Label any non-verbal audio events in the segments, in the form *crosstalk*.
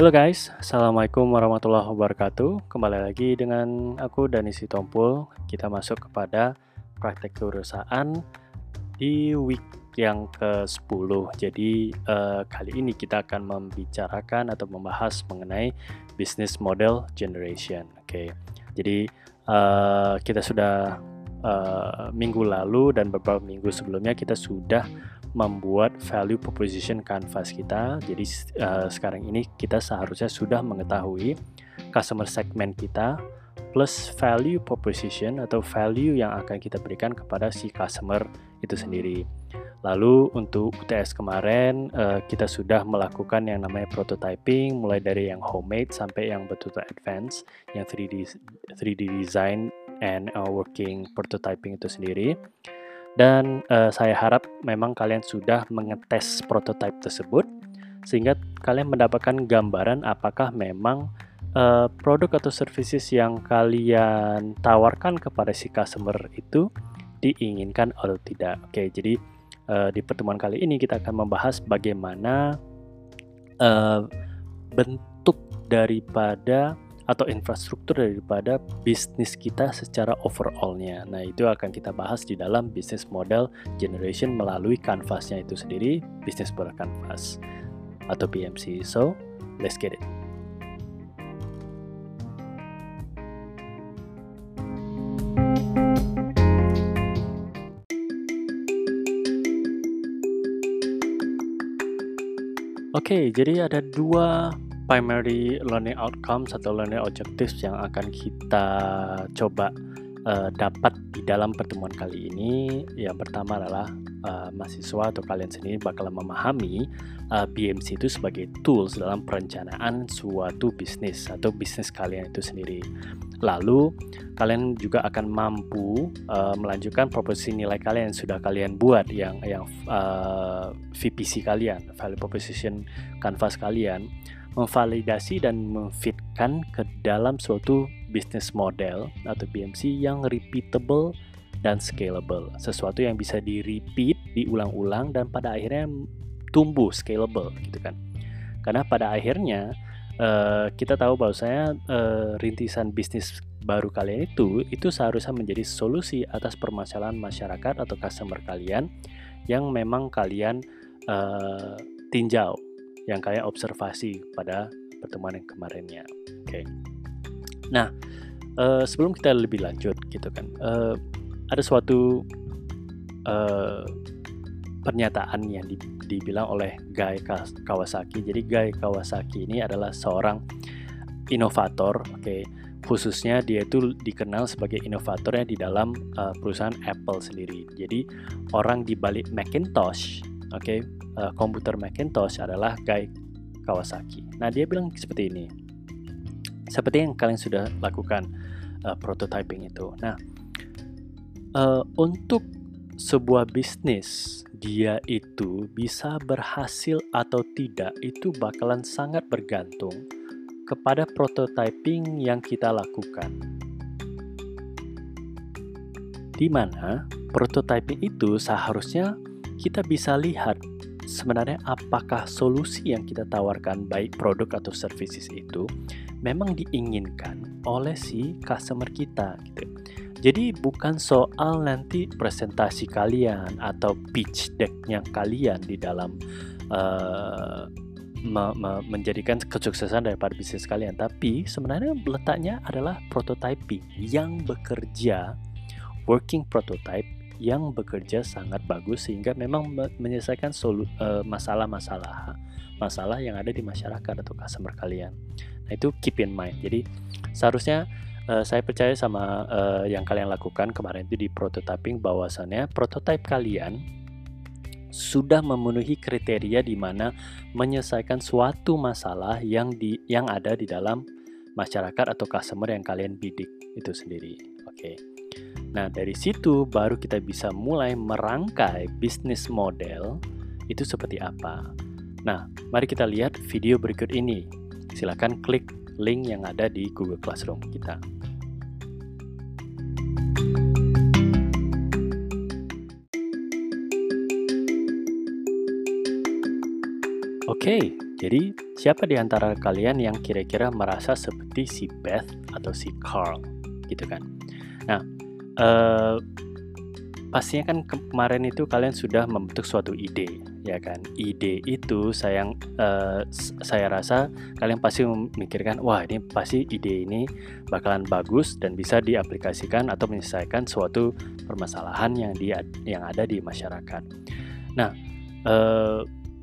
Halo guys, Assalamualaikum warahmatullahi wabarakatuh. Kembali lagi dengan aku Dani Sitompul. Kita masuk kepada praktek kewirausahaan di week yang ke-10 Jadi uh, kali ini kita akan membicarakan atau membahas mengenai business model generation Oke, okay. jadi uh, kita sudah uh, minggu lalu dan beberapa minggu sebelumnya kita sudah membuat value proposition canvas kita. Jadi uh, sekarang ini kita seharusnya sudah mengetahui customer segment kita plus value proposition atau value yang akan kita berikan kepada si customer itu sendiri. Lalu untuk UTS kemarin uh, kita sudah melakukan yang namanya prototyping mulai dari yang homemade sampai yang betul-betul advance yang 3D 3D design and uh, working prototyping itu sendiri dan uh, saya harap memang kalian sudah mengetes prototipe tersebut sehingga kalian mendapatkan gambaran apakah memang uh, produk atau services yang kalian tawarkan kepada si customer itu diinginkan atau tidak. Oke, jadi uh, di pertemuan kali ini kita akan membahas bagaimana uh, bentuk daripada atau infrastruktur daripada bisnis kita secara overallnya. Nah itu akan kita bahas di dalam business model generation melalui canvasnya itu sendiri, business model canvas atau BMC. So let's get it. Oke, okay, jadi ada dua primary learning outcomes atau learning objectives yang akan kita coba uh, dapat di dalam pertemuan kali ini. Yang pertama adalah uh, mahasiswa atau kalian sendiri bakal memahami uh, eh, BMC itu sebagai tools dalam perencanaan suatu bisnis atau bisnis kalian itu sendiri. Lalu kalian juga akan mampu uh, melanjutkan proposisi nilai kalian yang sudah kalian buat yang yang uh, VPC kalian, value proposition canvas kalian memvalidasi dan memfitkan ke dalam suatu business model atau BMC yang repeatable dan scalable. Sesuatu yang bisa di-repeat, diulang-ulang dan pada akhirnya tumbuh scalable gitu kan. Karena pada akhirnya uh, kita tahu bahwa saya uh, rintisan bisnis baru kalian itu itu seharusnya menjadi solusi atas permasalahan masyarakat atau customer kalian yang memang kalian uh, tinjau yang kalian observasi pada pertemuan yang kemarinnya. Oke. Okay. Nah, uh, sebelum kita lebih lanjut gitu kan, uh, ada suatu uh, pernyataan yang di, dibilang oleh Guy Kawasaki. Jadi Guy Kawasaki ini adalah seorang inovator, oke. Okay. Khususnya dia itu dikenal sebagai inovatornya di dalam uh, perusahaan Apple sendiri. Jadi orang di balik Macintosh oke okay, uh, komputer Macintosh adalah Guy Kawasaki. Nah dia bilang seperti ini, seperti yang kalian sudah lakukan uh, prototyping itu. Nah uh, untuk sebuah bisnis dia itu bisa berhasil atau tidak itu bakalan sangat bergantung kepada prototyping yang kita lakukan. Di mana prototyping itu seharusnya kita bisa lihat sebenarnya apakah solusi yang kita tawarkan baik produk atau services itu memang diinginkan oleh si customer kita gitu. Jadi bukan soal nanti presentasi kalian atau pitch decknya kalian di dalam uh, me me menjadikan kesuksesan daripada bisnis kalian, tapi sebenarnya letaknya adalah prototyping yang bekerja working prototype yang bekerja sangat bagus sehingga memang menyelesaikan eh, masalah-masalah masalah yang ada di masyarakat atau customer kalian. Nah itu keep in mind. Jadi seharusnya uh, saya percaya sama uh, yang kalian lakukan kemarin itu di prototyping bahwasannya prototype kalian sudah memenuhi kriteria di mana menyelesaikan suatu masalah yang di yang ada di dalam masyarakat atau customer yang kalian bidik itu sendiri. Oke. Okay. Nah, dari situ baru kita bisa mulai merangkai bisnis model itu seperti apa. Nah, mari kita lihat video berikut ini. Silakan klik link yang ada di Google Classroom kita. Oke, Jadi, siapa di antara kalian yang kira-kira merasa seperti si Beth atau si Carl, gitu kan? Nah, eh, pastinya kan kemarin itu kalian sudah membentuk suatu ide, ya kan? Ide itu sayang, eh, saya rasa kalian pasti memikirkan, wah ini pasti ide ini bakalan bagus dan bisa diaplikasikan atau menyelesaikan suatu permasalahan yang di yang ada di masyarakat. Nah, eh,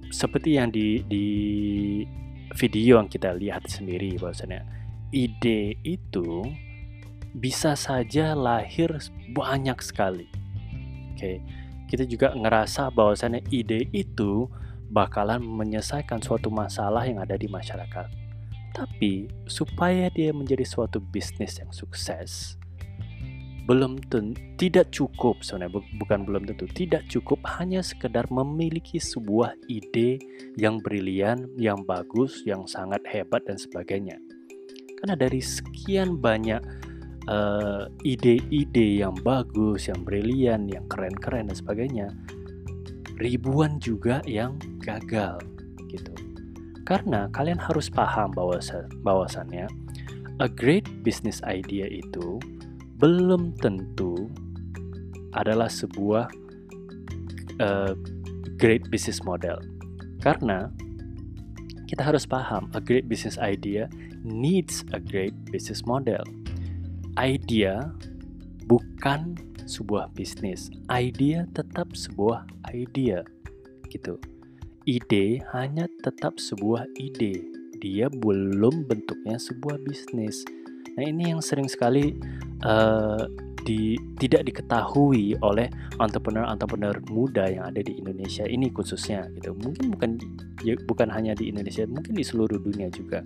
seperti yang di di video yang kita lihat sendiri bahwasanya ide itu bisa saja lahir banyak sekali. Oke, kita juga ngerasa bahwasannya ide itu bakalan menyelesaikan suatu masalah yang ada di masyarakat. Tapi supaya dia menjadi suatu bisnis yang sukses, belum tentu tidak cukup sebenarnya bukan belum tentu tidak cukup hanya sekedar memiliki sebuah ide yang brilian, yang bagus, yang sangat hebat dan sebagainya. Karena dari sekian banyak eh, ide-ide uh, yang bagus, yang brilian, yang keren-keren dan sebagainya, ribuan juga yang gagal gitu. Karena kalian harus paham bahwasannya a great business idea itu belum tentu adalah sebuah uh, great business model. Karena kita harus paham, a great business idea needs a great business model. Idea bukan sebuah bisnis. Idea tetap sebuah idea. Gitu. Ide hanya tetap sebuah ide. Dia belum bentuknya sebuah bisnis. Nah, ini yang sering sekali uh, di, tidak diketahui oleh entrepreneur-entrepreneur muda yang ada di Indonesia ini khususnya gitu. Mungkin bukan ya, bukan hanya di Indonesia, mungkin di seluruh dunia juga.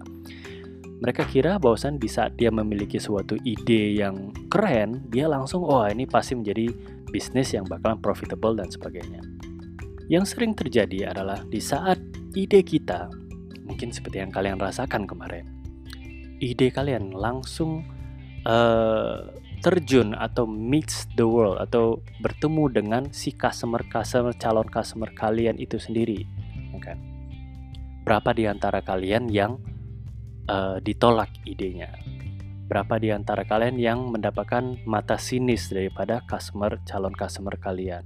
Mereka kira bahwasan di saat dia memiliki suatu ide yang keren, dia langsung oh ini pasti menjadi bisnis yang bakalan profitable dan sebagainya. Yang sering terjadi adalah di saat ide kita mungkin seperti yang kalian rasakan kemarin. Ide kalian langsung uh, terjun atau mix the world atau bertemu dengan si customer customer calon customer kalian itu sendiri, kan? Berapa di antara kalian yang uh, ditolak idenya? Berapa di antara kalian yang mendapatkan mata sinis daripada customer calon customer kalian?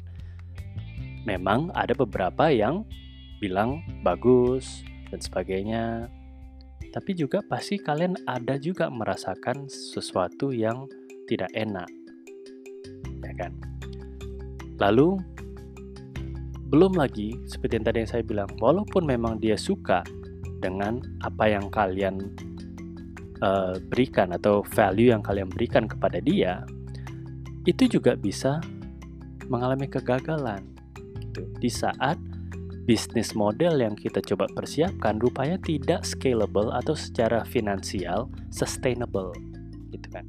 Memang ada beberapa yang bilang bagus dan sebagainya, tapi juga pasti kalian ada juga merasakan sesuatu yang tidak enak. Ya kan? Lalu belum lagi seperti yang tadi yang saya bilang, walaupun memang dia suka dengan apa yang kalian uh, berikan atau value yang kalian berikan kepada dia, itu juga bisa mengalami kegagalan gitu. Di saat bisnis model yang kita coba persiapkan rupanya tidak scalable atau secara finansial sustainable gitu kan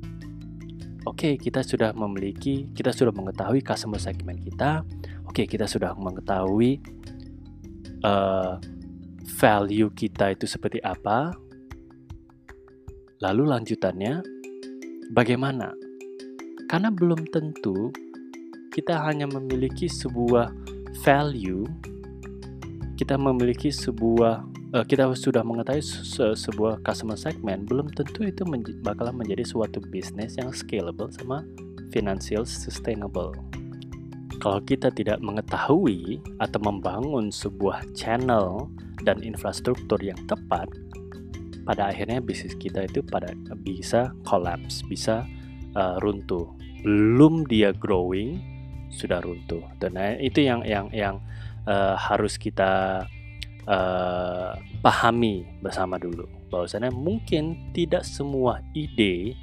oke kita sudah memiliki kita sudah mengetahui customer segment kita oke kita sudah mengetahui uh, value kita itu seperti apa lalu lanjutannya bagaimana karena belum tentu kita hanya memiliki sebuah value kita memiliki sebuah uh, kita sudah mengetahui se sebuah customer segment belum tentu itu menj bakalan menjadi suatu bisnis yang scalable sama financial sustainable. Kalau kita tidak mengetahui atau membangun sebuah channel dan infrastruktur yang tepat, pada akhirnya bisnis kita itu pada bisa collapse, bisa uh, runtuh. Belum dia growing sudah runtuh. Dan nah, itu yang yang yang uh, harus kita uh, pahami bersama dulu bahwasannya mungkin tidak semua ide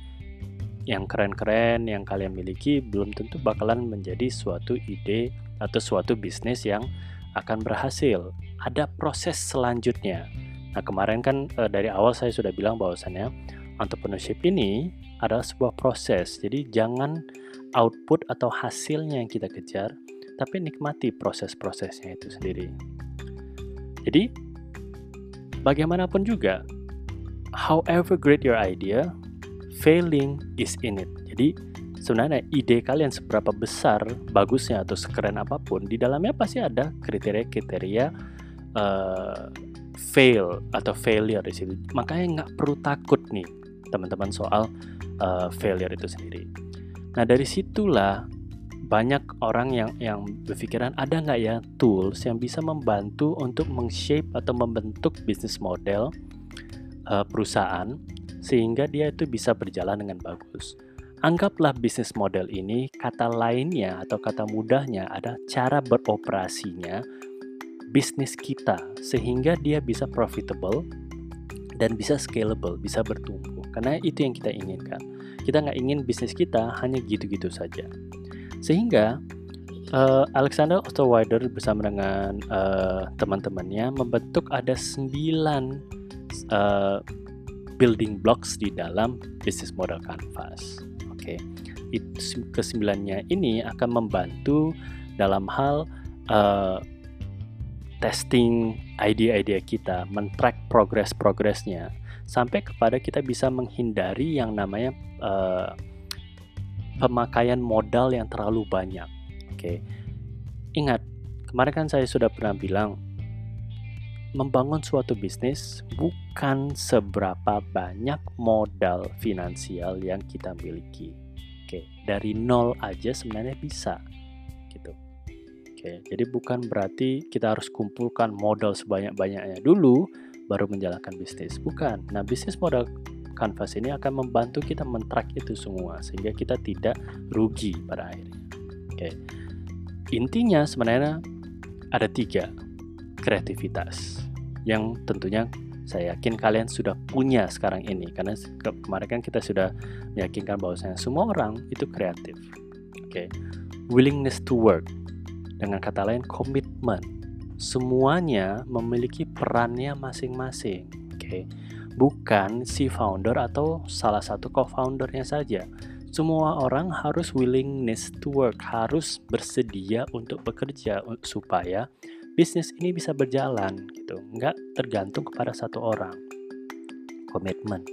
yang keren-keren yang kalian miliki belum tentu bakalan menjadi suatu ide atau suatu bisnis yang akan berhasil. Ada proses selanjutnya. Nah, kemarin kan e, dari awal saya sudah bilang bahwasannya entrepreneurship ini adalah sebuah proses. Jadi jangan output atau hasilnya yang kita kejar, tapi nikmati proses-prosesnya itu sendiri. Jadi, bagaimanapun juga, however great your idea, failing is in it. Jadi, sebenarnya ide kalian seberapa besar, bagusnya atau sekeren apa pun, di dalamnya pasti ada kriteria-kriteria uh, fail atau failure di situ. Makanya nggak perlu takut nih teman-teman soal uh, failure itu sendiri. Nah dari situlah banyak orang yang yang berpikiran ada nggak ya tools yang bisa membantu untuk meng-shape atau membentuk bisnis model uh, perusahaan sehingga dia itu bisa berjalan dengan bagus. Anggaplah bisnis model ini kata lainnya atau kata mudahnya ada cara beroperasinya bisnis kita sehingga dia bisa profitable dan bisa scalable, bisa bertumbuh. Karena itu yang kita inginkan. Kita nggak ingin bisnis kita hanya gitu-gitu saja. Sehingga uh, Alexander Osterweider bersama dengan uh, teman-temannya membentuk ada sembilan uh, building blocks di dalam bisnis model canvas. Oke, okay. kesembilannya ini akan membantu dalam hal uh, testing ide-ide kita, men-track progress-progressnya, sampai kepada kita bisa menghindari yang namanya uh, pemakaian modal yang terlalu banyak. Oke, okay. ingat kemarin kan saya sudah pernah bilang membangun suatu bisnis bukan seberapa banyak modal finansial yang kita miliki. Oke, dari nol aja sebenarnya bisa. Oke, jadi bukan berarti kita harus kumpulkan modal sebanyak-banyaknya dulu baru menjalankan bisnis. Bukan. Nah, bisnis modal Canvas ini akan membantu kita men-track itu semua sehingga kita tidak rugi pada akhirnya. Oke. Intinya sebenarnya ada tiga kreativitas yang tentunya saya yakin kalian sudah punya sekarang ini karena ke kemarin kan kita sudah meyakinkan bahwasanya semua orang itu kreatif. Oke. Okay. Willingness to work. Dengan kata lain komitmen. Semuanya memiliki perannya masing-masing. Oke. Okay. Bukan si founder atau salah satu co-foundernya saja. Semua orang harus willingness to work, harus bersedia untuk bekerja supaya bisnis ini bisa berjalan gitu nggak tergantung kepada satu orang komitmen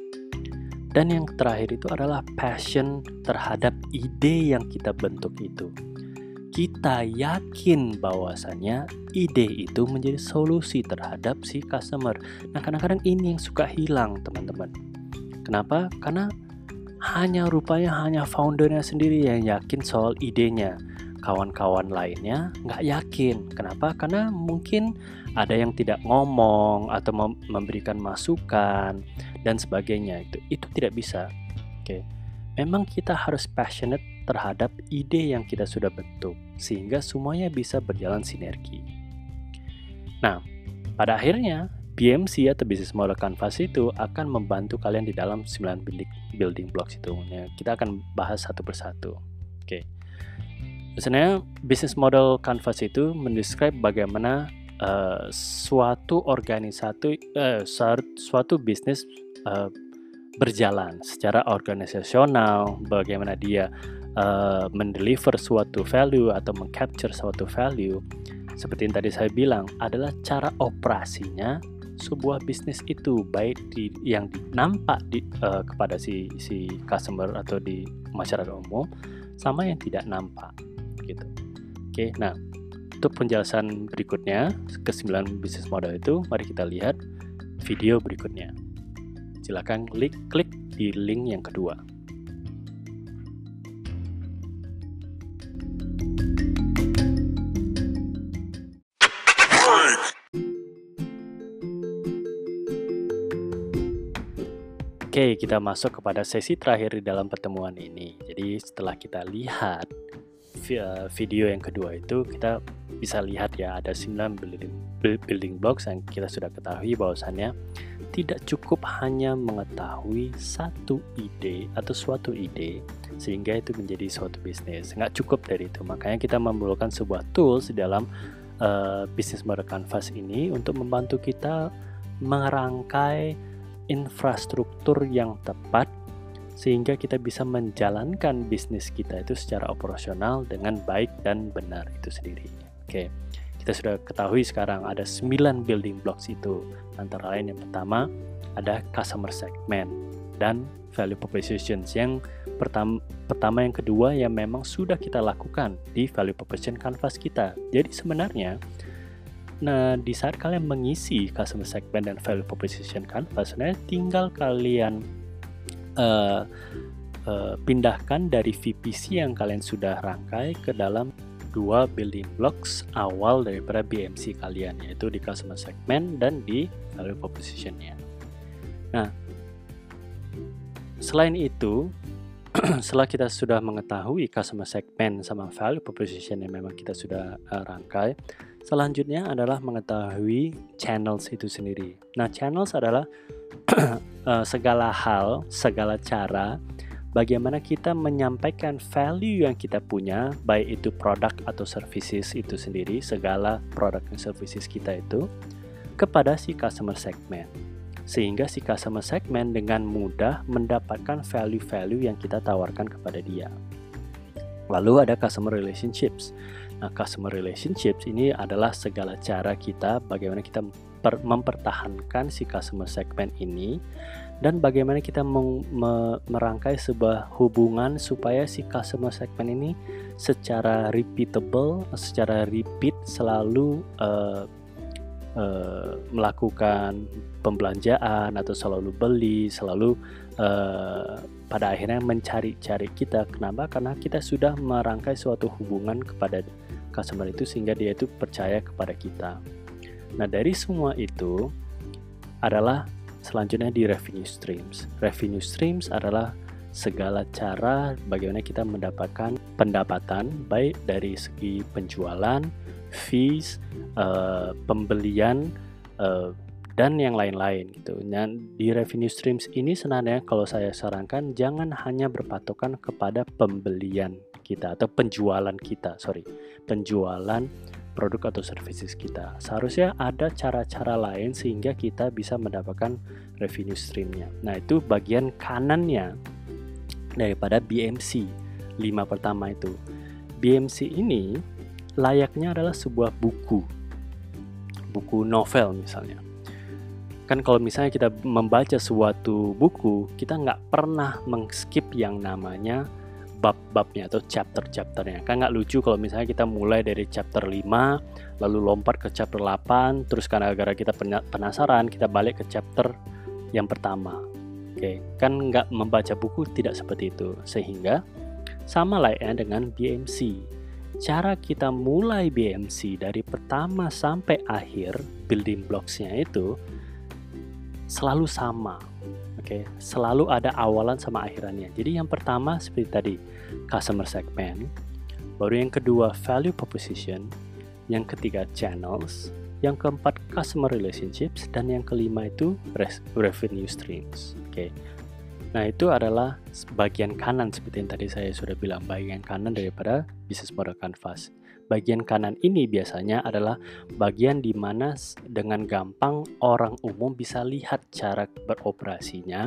dan yang terakhir itu adalah passion terhadap ide yang kita bentuk itu kita yakin bahwasannya ide itu menjadi solusi terhadap si customer. Nah, kadang-kadang ini yang suka hilang, teman-teman. Kenapa? Karena hanya rupanya hanya foundernya sendiri yang yakin soal idenya kawan-kawan lainnya nggak yakin. Kenapa? Karena mungkin ada yang tidak ngomong atau mem memberikan masukan dan sebagainya. Itu itu tidak bisa. Oke. Memang kita harus passionate terhadap ide yang kita sudah bentuk sehingga semuanya bisa berjalan sinergi. Nah, pada akhirnya BMC atau Business Model Canvas itu akan membantu kalian di dalam 9 building blocks itu. Ya, kita akan bahas satu persatu. Oke. Sebenarnya bisnis model Canvas itu mendescribe bagaimana uh, suatu organisasi uh, suatu bisnis uh, berjalan secara organisasional, bagaimana dia uh, mendeliver suatu value atau mengcapture suatu value. Seperti yang tadi saya bilang, adalah cara operasinya sebuah bisnis itu baik di yang nampak di, uh, kepada si si customer atau di masyarakat umum sama yang tidak nampak gitu. Oke, nah untuk penjelasan berikutnya ke 9 bisnis model itu, mari kita lihat video berikutnya. Silakan klik klik di link yang kedua. Kita masuk kepada sesi terakhir di dalam pertemuan ini. Jadi, setelah kita lihat Eh, video yang kedua itu kita bisa lihat ya ada 9 building, building blocks yang kita sudah ketahui bahwasannya tidak cukup hanya mengetahui satu ide atau suatu ide sehingga itu menjadi suatu bisnis nggak cukup dari itu makanya kita memerlukan sebuah tools di dalam uh, bisnis model canvas ini untuk membantu kita merangkai infrastruktur yang tepat sehingga kita bisa menjalankan bisnis kita itu secara operasional dengan baik dan benar itu sendiri. Oke, kita sudah ketahui sekarang ada 9 building blocks itu. Antara lain yang pertama ada customer segment dan value propositions yang pertama, pertama yang kedua yang memang sudah kita lakukan di value proposition canvas kita. Jadi sebenarnya nah di saat kalian mengisi customer segment dan value proposition canvas sebenarnya tinggal kalian uh, uh, pindahkan dari VPC yang kalian sudah rangkai ke dalam dua building blocks awal daripada BMC kalian yaitu di customer segment dan di value propositionnya. Nah, selain itu, *clears throat* setelah kita sudah mengetahui customer segment sama value proposition yang memang kita sudah uh, rangkai, selanjutnya adalah mengetahui channels itu sendiri. Nah, channels adalah uh, *clears throat* segala hal, segala cara bagaimana kita menyampaikan value yang kita punya, baik itu produk atau services itu sendiri, segala produk dan services kita itu, kepada si customer segment. Sehingga si customer segment dengan mudah mendapatkan value-value yang kita tawarkan kepada dia. Lalu ada customer relationships. Nah, customer relationships ini adalah segala cara kita bagaimana kita mempertahankan si customer segment ini dan bagaimana kita merangkai sebuah hubungan supaya si customer segment ini secara repeatable, secara repeat selalu uh, uh, melakukan pembelanjaan atau selalu beli, selalu uh, pada akhirnya mencari-cari kita. Kenapa? Karena kita sudah merangkai suatu hubungan kepada customer itu sehingga dia itu percaya kepada kita. Nah, dari semua itu adalah Selanjutnya di revenue streams. Revenue streams adalah segala cara bagaimana kita mendapatkan pendapatan baik dari segi penjualan, fees, uh, pembelian, uh, dan yang lain-lain gitu. Dan di revenue streams ini sebenarnya kalau saya sarankan jangan hanya berpatokan kepada pembelian kita atau penjualan kita, sorry, penjualan produk atau services kita. Seharusnya ada cara-cara lain sehingga kita bisa mendapatkan revenue streamnya. Nah itu bagian kanannya daripada BMC 5 pertama itu. BMC ini layaknya adalah sebuah buku, buku novel misalnya. Kan kalau misalnya kita membaca suatu buku, kita nggak pernah mengskip yang namanya bab-babnya atau chapter-chapternya. Kan nggak lucu kalau misalnya kita mulai dari chapter 5, lalu lompat ke chapter 8, terus karena gara kita penasaran, kita balik ke chapter yang pertama. Oke, kan nggak membaca buku tidak seperti itu. Sehingga sama layaknya dengan BMC. Cara kita mulai BMC dari pertama sampai akhir building blocks-nya itu selalu sama Oke, okay? selalu ada awalan sama akhirannya. Jadi yang pertama seperti tadi, customer segment. Baru yang kedua, value proposition. Yang ketiga, channels. Yang keempat, customer relationships. Dan yang kelima itu revenue streams. Oke. Okay. Nah, itu adalah bagian kanan seperti yang tadi saya sudah bilang, bagian kanan daripada business model canvas. Bagian kanan ini biasanya adalah bagian di mana dengan gampang orang umum bisa lihat cara beroperasinya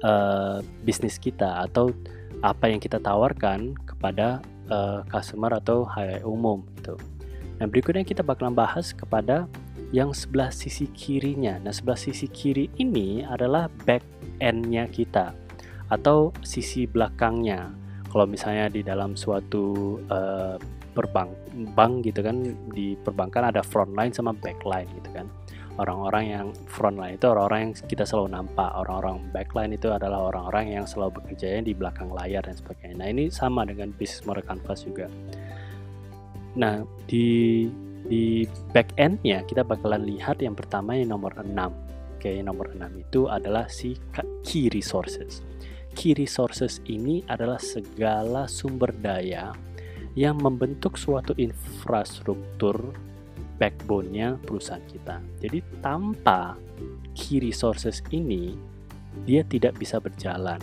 uh, bisnis kita atau apa yang kita tawarkan kepada uh, customer atau hal umum gitu. Nah berikutnya kita bakalan bahas kepada yang sebelah sisi kirinya. Nah sebelah sisi kiri ini adalah back end-nya kita atau sisi belakangnya. Kalau misalnya di dalam suatu uh, perbank bank gitu kan di perbankan ada front line sama back line gitu kan. Orang-orang yang front line itu orang-orang yang kita selalu nampak. Orang-orang backline itu adalah orang-orang yang selalu bekerja di belakang layar dan sebagainya. Nah ini sama dengan bisnis model canvas juga. Nah di di back endnya kita bakalan lihat yang pertama yang nomor 6 oke nomor 6 itu adalah si key resources. Key resources ini adalah segala sumber daya yang membentuk suatu infrastruktur backbone-nya perusahaan kita. Jadi tanpa key resources ini dia tidak bisa berjalan.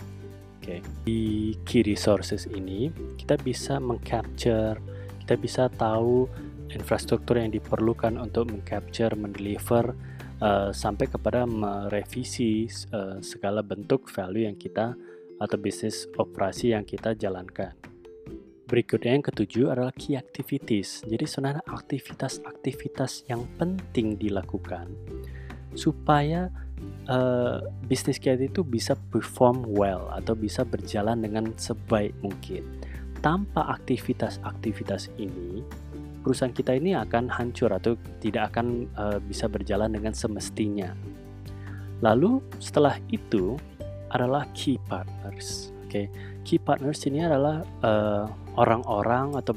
Oke. Okay. Di key resources ini kita bisa mengcapture, kita bisa tahu infrastruktur yang diperlukan untuk mengcapture, mendeliver uh, sampai kepada merevisi uh, segala bentuk value yang kita atau bisnis operasi yang kita jalankan. Berikutnya yang ketujuh adalah key activities. Jadi sebenarnya aktivitas-aktivitas yang penting dilakukan supaya uh, bisnis kita itu bisa perform well atau bisa berjalan dengan sebaik mungkin. Tanpa aktivitas-aktivitas ini, perusahaan kita ini akan hancur atau tidak akan uh, bisa berjalan dengan semestinya. Lalu setelah itu adalah key partners. Oke, okay. Key partners ini adalah uh, orang-orang atau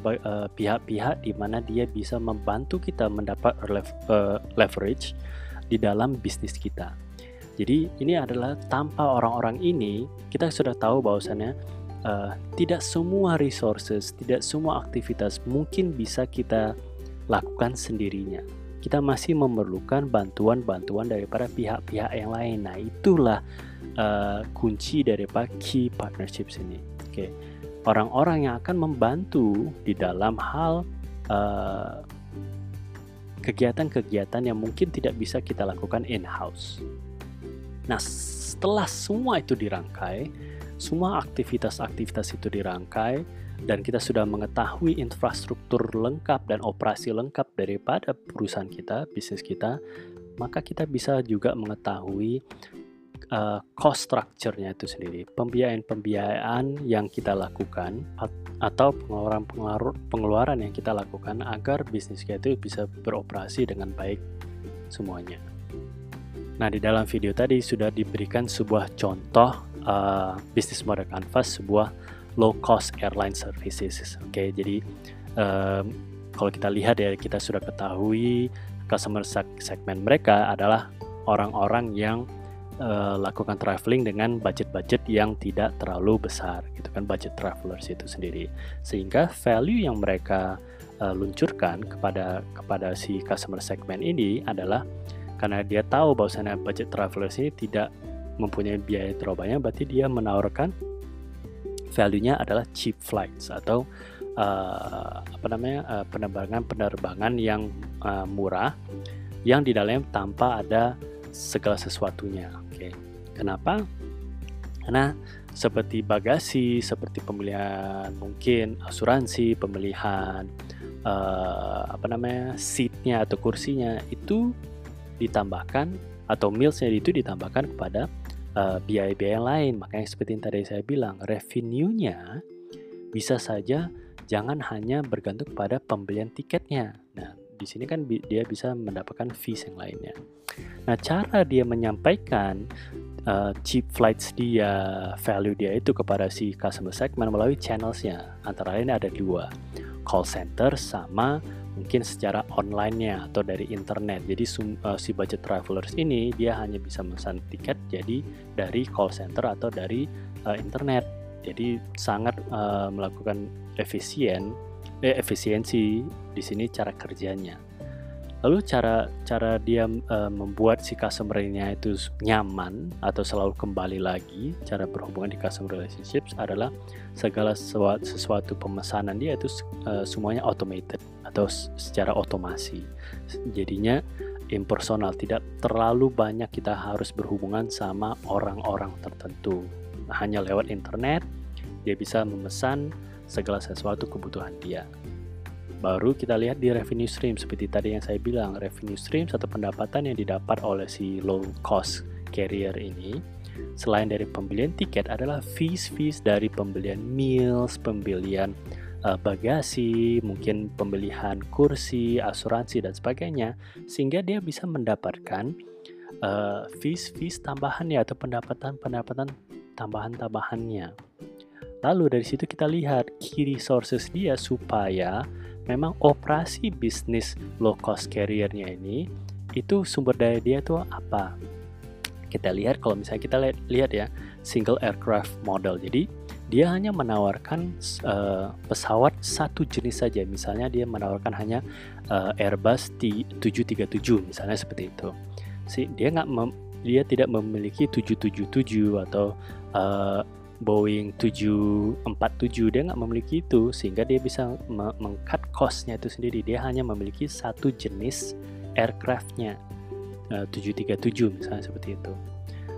pihak-pihak uh, di mana dia bisa membantu kita mendapat uh, leverage di dalam bisnis kita. Jadi ini adalah tanpa orang-orang ini kita sudah tahu bahwasannya uh, tidak semua resources, tidak semua aktivitas mungkin bisa kita lakukan sendirinya. Kita masih memerlukan bantuan-bantuan daripada pihak-pihak yang lain. Nah, itulah uh, kunci daripada key partnerships ini. Oke, okay. orang-orang yang akan membantu di dalam hal uh, kegiatan-kegiatan yang mungkin tidak bisa kita lakukan in-house. Nah, setelah semua itu dirangkai, semua aktivitas-aktivitas itu dirangkai, dan kita sudah mengetahui infrastruktur lengkap dan operasi lengkap daripada perusahaan kita, bisnis kita, maka kita bisa juga mengetahui uh, cost structure-nya itu sendiri, pembiayaan-pembiayaan yang kita lakukan atau pengeluaran-pengeluaran yang kita lakukan agar bisnis kita itu bisa beroperasi dengan baik semuanya. Nah, di dalam video tadi sudah diberikan sebuah contoh uh, bisnis model Canvas, sebuah low cost airline services. Oke, okay, jadi um, kalau kita lihat ya, kita sudah ketahui customer segment mereka adalah orang-orang yang uh, lakukan traveling dengan budget-budget yang tidak terlalu besar, gitu kan budget travelers itu sendiri. Sehingga value yang mereka uh, luncurkan kepada kepada si customer segment ini adalah karena dia tahu bahwasanya budget travelers ini tidak mempunyai biaya terlalu banyak berarti dia menawarkan value-nya adalah cheap flights atau uh, apa namanya uh, penerbangan-penerbangan yang uh, murah yang di dalamnya tanpa ada segala sesuatunya. Kenapa? Karena seperti bagasi, seperti pemilihan mungkin asuransi, pemilihan uh, apa namanya seatnya atau kursinya itu ditambahkan atau mealsnya itu ditambahkan kepada uh, biaya-biaya lain. Makanya seperti yang tadi saya bilang, revenue-nya bisa saja jangan hanya bergantung kepada pembelian tiketnya. Nah, di sini kan dia bisa mendapatkan fees yang lainnya. Nah, cara dia menyampaikan uh, cheap flights dia, value dia itu kepada si customer segment melalui channelsnya. Antara lain ada dua, call center sama mungkin secara online-nya atau dari internet. Jadi uh, si budget travelers ini dia hanya bisa memesan tiket jadi dari call center atau dari uh, internet. Jadi sangat uh, melakukan efisien eh, efisiensi di sini cara kerjanya. Lalu cara cara dia uh, membuat si customer-nya itu nyaman atau selalu kembali lagi, cara berhubungan di customer relationships adalah segala sesuatu, sesuatu pemesanan dia itu uh, semuanya automated atau secara otomasi. Jadinya impersonal, tidak terlalu banyak kita harus berhubungan sama orang-orang tertentu. hanya lewat internet dia bisa memesan segala sesuatu kebutuhan dia. Baru kita lihat di revenue stream seperti tadi yang saya bilang, revenue stream satu pendapatan yang didapat oleh si low cost carrier ini selain dari pembelian tiket adalah fees-fees dari pembelian meals, pembelian uh, bagasi, mungkin pembelian kursi, asuransi dan sebagainya sehingga dia bisa mendapatkan uh, fees-fees tambahannya atau pendapatan-pendapatan tambahan-tambahannya. Lalu dari situ kita lihat key resources dia supaya memang operasi bisnis low cost carriernya ini itu sumber daya dia itu apa? Kita lihat kalau misalnya kita lihat ya single aircraft model. Jadi dia hanya menawarkan uh, pesawat satu jenis saja. Misalnya dia menawarkan hanya uh, Airbus T737 misalnya seperti itu. Si dia nggak dia tidak memiliki 777 atau uh, Boeing 747 dia nggak memiliki itu sehingga dia bisa mengcut costnya itu sendiri. Dia hanya memiliki satu jenis aircraftnya uh, 737 misalnya seperti itu.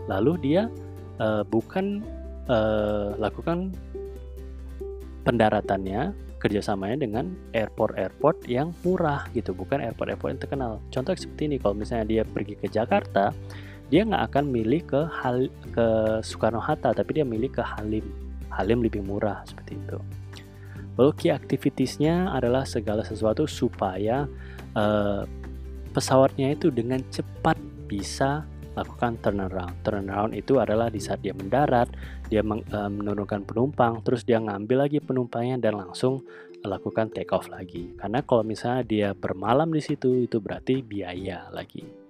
Lalu dia uh, bukan uh, lakukan pendaratannya kerjasamanya dengan airport-airport yang murah gitu bukan airport-airport yang terkenal. Contoh seperti ini kalau misalnya dia pergi ke Jakarta dia nggak akan milih ke hal ke Soekarno Hatta tapi dia milih ke Halim Halim lebih murah seperti itu Lalu key activitiesnya adalah segala sesuatu supaya uh, pesawatnya itu dengan cepat bisa lakukan turnaround. Turnaround itu adalah di saat dia mendarat, dia meng, uh, menurunkan penumpang, terus dia ngambil lagi penumpangnya dan langsung lakukan take off lagi. Karena kalau misalnya dia bermalam di situ itu berarti biaya lagi.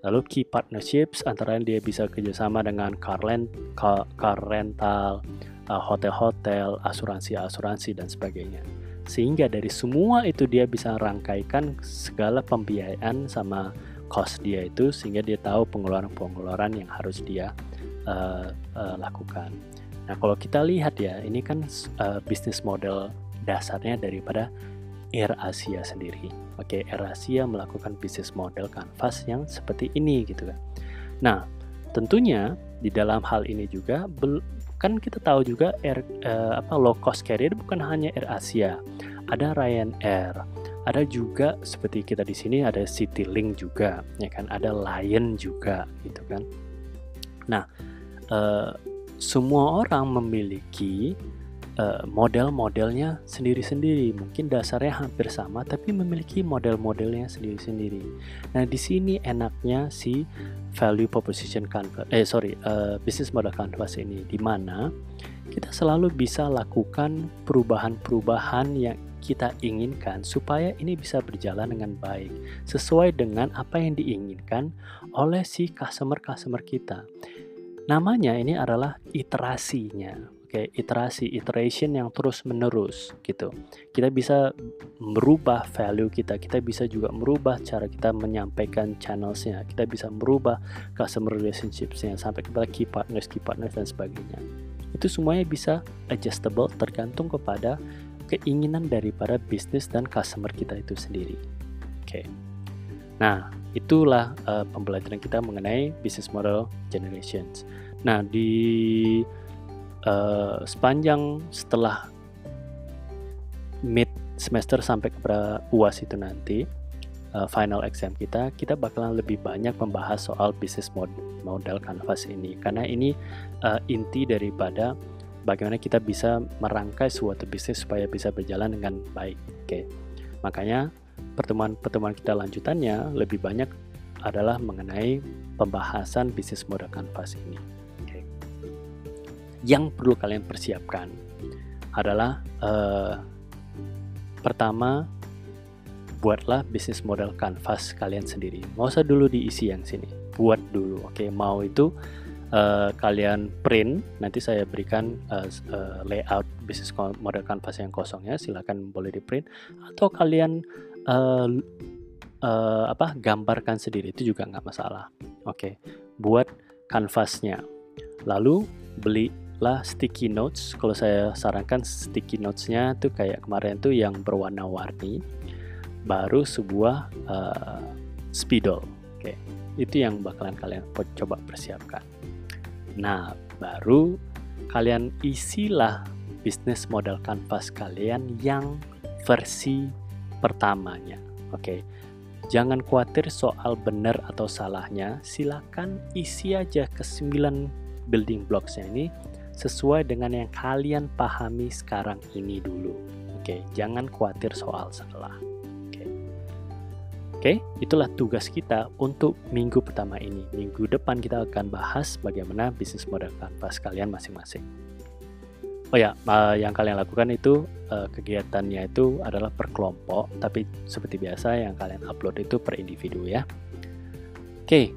Lalu key partnerships antara dia bisa kerjasama dengan car, rent, car, car rental, uh, hotel-hotel, asuransi-asuransi dan sebagainya. Sehingga dari semua itu dia bisa rangkaikan segala pembiayaan sama cost dia itu sehingga dia tahu pengeluaran-pengeluaran yang harus dia uh, uh, lakukan. Nah, kalau kita lihat ya, ini kan uh, bisnis model dasarnya daripada Air Asia sendiri. Oke, Air Asia melakukan bisnis model kanvas yang seperti ini gitu kan. Nah, tentunya di dalam hal ini juga kan kita tahu juga Air uh, apa low cost carrier bukan hanya Air Asia, ada Ryanair, ada juga seperti kita di sini ada CityLink juga ya kan ada Lion juga gitu kan nah uh, semua orang memiliki uh, model-modelnya sendiri-sendiri mungkin dasarnya hampir sama tapi memiliki model-modelnya sendiri-sendiri nah di sini enaknya si value proposition canvas eh sorry uh, business model canvas ini di mana kita selalu bisa lakukan perubahan-perubahan yang kita inginkan supaya ini bisa berjalan dengan baik sesuai dengan apa yang diinginkan oleh si customer-customer kita. Namanya ini adalah iterasinya. Okay, iterasi, iteration yang terus-menerus gitu. Kita bisa merubah value kita, kita bisa juga merubah cara kita menyampaikan channelsnya, kita bisa merubah customer relationshipsnya sampai kepada key partners, key partners dan sebagainya. Itu semuanya bisa adjustable tergantung kepada keinginan daripada bisnis dan customer kita itu sendiri. Oke. Okay. Nah, itulah uh, pembelajaran kita mengenai business model generations. Nah, di uh, sepanjang setelah mid semester sampai kepada UAS itu nanti uh, final exam kita, kita bakalan lebih banyak membahas soal business model, model canvas ini karena ini uh, inti daripada bagaimana kita bisa merangkai suatu bisnis supaya bisa berjalan dengan baik. Oke. Makanya pertemuan-pertemuan kita lanjutannya lebih banyak adalah mengenai pembahasan bisnis model canvas ini. Yang perlu kalian persiapkan adalah uh, pertama buatlah bisnis model canvas kalian sendiri. Mau usah dulu diisi yang sini. Buat dulu. Oke, mau itu uh, kalian print nanti saya berikan uh, uh, layout bisnis model canvas yang kosongnya silahkan boleh di print atau kalian uh, uh, apa gambarkan sendiri itu juga nggak masalah oke okay. buat kanvasnya lalu belilah sticky notes kalau saya sarankan sticky notesnya tuh kayak kemarin tuh yang berwarna-warni baru sebuah uh, spidol oke itu yang bakalan kalian coba persiapkan Nah, baru kalian isilah bisnis model kanvas kalian yang versi pertamanya. Oke. Jangan khawatir soal benar atau salahnya, silakan isi aja ke 9 building blocks ini sesuai dengan yang kalian pahami sekarang ini dulu. Oke, jangan khawatir soal salah. Oke, itulah tugas kita untuk minggu pertama ini. Minggu depan kita akan bahas bagaimana bisnis model kanvas kalian masing-masing. Oh ya, yang kalian lakukan itu eh, kegiatannya itu adalah per kelompok, tapi seperti biasa yang kalian upload itu per individu ya. Oke,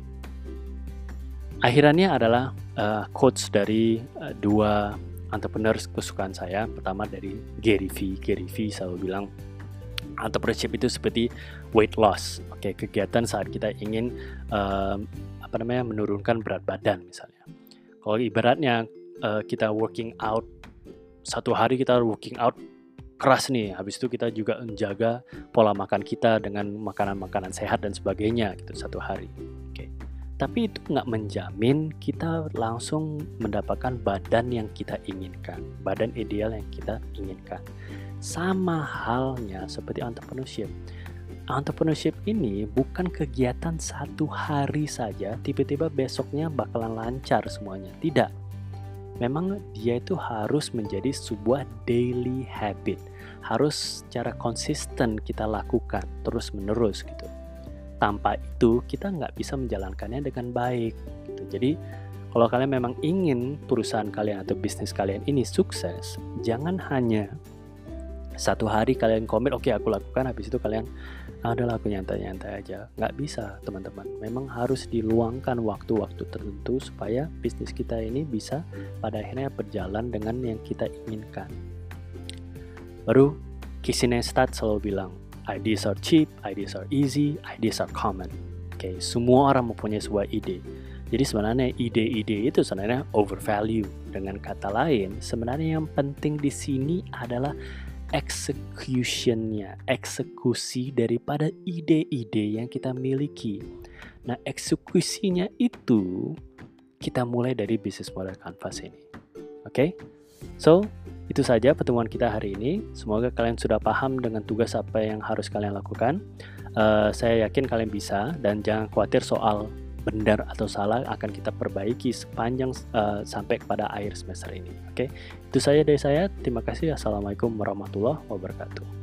akhirannya adalah uh, quotes dari uh, dua entrepreneur kesukaan saya. Pertama dari Gary V. Gary V selalu bilang entrepreneurship itu seperti weight loss. Oke, okay, kegiatan saat kita ingin um, apa namanya menurunkan berat badan misalnya. Kalau ibaratnya uh, kita working out satu hari kita working out keras nih, habis itu kita juga menjaga pola makan kita dengan makanan-makanan sehat dan sebagainya gitu satu hari. Tapi itu nggak menjamin kita langsung mendapatkan badan yang kita inginkan, badan ideal yang kita inginkan sama halnya seperti entrepreneurship. Entrepreneurship ini bukan kegiatan satu hari saja, tiba-tiba besoknya bakalan lancar semuanya. Tidak. Memang dia itu harus menjadi sebuah daily habit. harus secara konsisten kita lakukan terus menerus gitu tanpa itu kita nggak bisa menjalankannya dengan baik gitu. Jadi kalau kalian memang ingin perusahaan kalian atau bisnis kalian ini sukses jangan hanya satu hari kalian komit oke okay, aku lakukan habis itu kalian adalah aku nyantai-nyantai aja. Nggak bisa teman-teman. Memang harus diluangkan waktu-waktu tertentu supaya bisnis kita ini bisa pada akhirnya berjalan dengan yang kita inginkan. Baru Casey Neistat selalu bilang ideas are cheap, ideas are easy, ideas are common oke okay, semua orang mempunyai sebuah ide jadi sebenarnya ide-ide itu sebenarnya overvalue dengan kata lain sebenarnya yang penting di sini adalah executionnya, eksekusi daripada ide-ide yang kita miliki. Nah, eksekusinya itu kita mulai dari bisnis model canvas ini. Oke, okay? So itu saja pertemuan kita hari ini. Semoga kalian sudah paham dengan tugas apa yang harus kalian lakukan. Uh, saya yakin kalian bisa dan jangan khawatir soal benar atau salah akan kita perbaiki sepanjang uh, sampai kepada akhir semester ini. Oke, okay? itu saja dari saya. Terima kasih. Assalamualaikum warahmatullahi wabarakatuh.